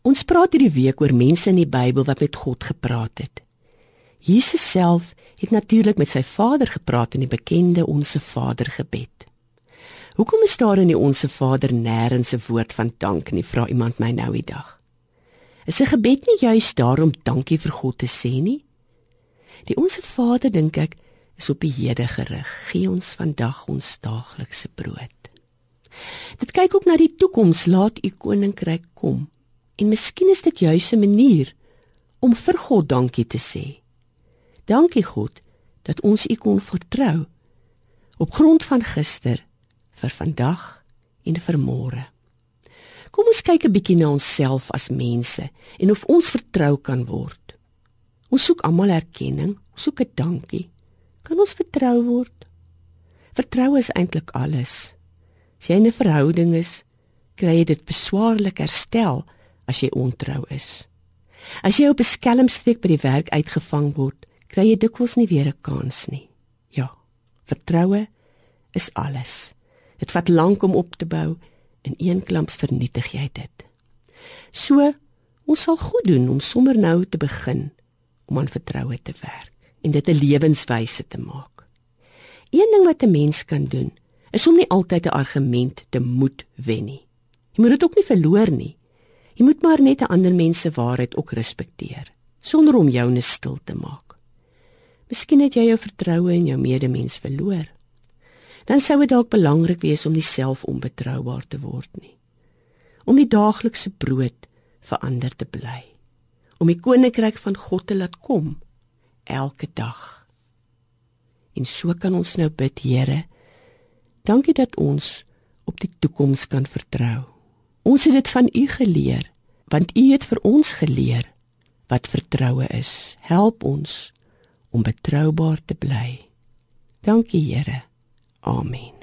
Ons praat hierdie week oor mense in die Bybel wat met God gepraat het. Jesus self het natuurlik met sy Vader gepraat in die bekende Onse Vader gebed. Hoekom is daar in die Onse Vader nêrens 'n woord van dank nie, vra iemand my nou die dag. Is 'n gebed nie juis daarom dankie vir God te sê nie? Die Onse Vader dink ek is op die hede gerig. Gee ons vandag ons daaglikse brood. Dit kyk ook na die toekoms, laat u koninkryk kom. En miskien is dit juis 'n manier om vir God dankie te sê. Dankie God dat ons U kon vertrou op grond van gister vir vandag en vir môre. Kom ons kyk 'n bietjie na onsself as mense en of ons vertrou kan word. Ons soek almal erkenning, soek 'n dankie. Kan ons vertrou word? Vertroue is eintlik alles. As jy in 'n verhouding is, kry jy dit beswaarlik herstel as jy ontrou is. As jy op 'n skelmstreek by die werk uitgevang word, kry jy dikwels nie weer 'n kans nie. Ja, vertroue is alles. Dit vat lank om op te bou en een klamps vernietig jy dit. So, ons sal goed doen om sommer nou te begin om aan vertroue te werk en dit 'n lewenswyse te maak. Een ding wat 'n mens kan doen, is om nie altyd 'n argument te moet wen nie. Jy moet dit ook nie verloor nie. Jy moet maar net 'n ander mens se waarheid ook respekteer sonder om joune stil te maak. Miskien het jy jou vertroue in jou medemens verloor. Dan sou dit dalk belangrik wees om nie self onbetroubaar te word nie. Om die daaglikse brood vir ander te bly. Om die koninkryk van God te laat kom elke dag. En so kan ons nou bid, Here. Dankie dat ons op die toekoms kan vertrou. Ons het dit van U geleer, want U het vir ons geleer wat vertroue is. Help ons om betroubaar te bly. Dankie Here. Amen.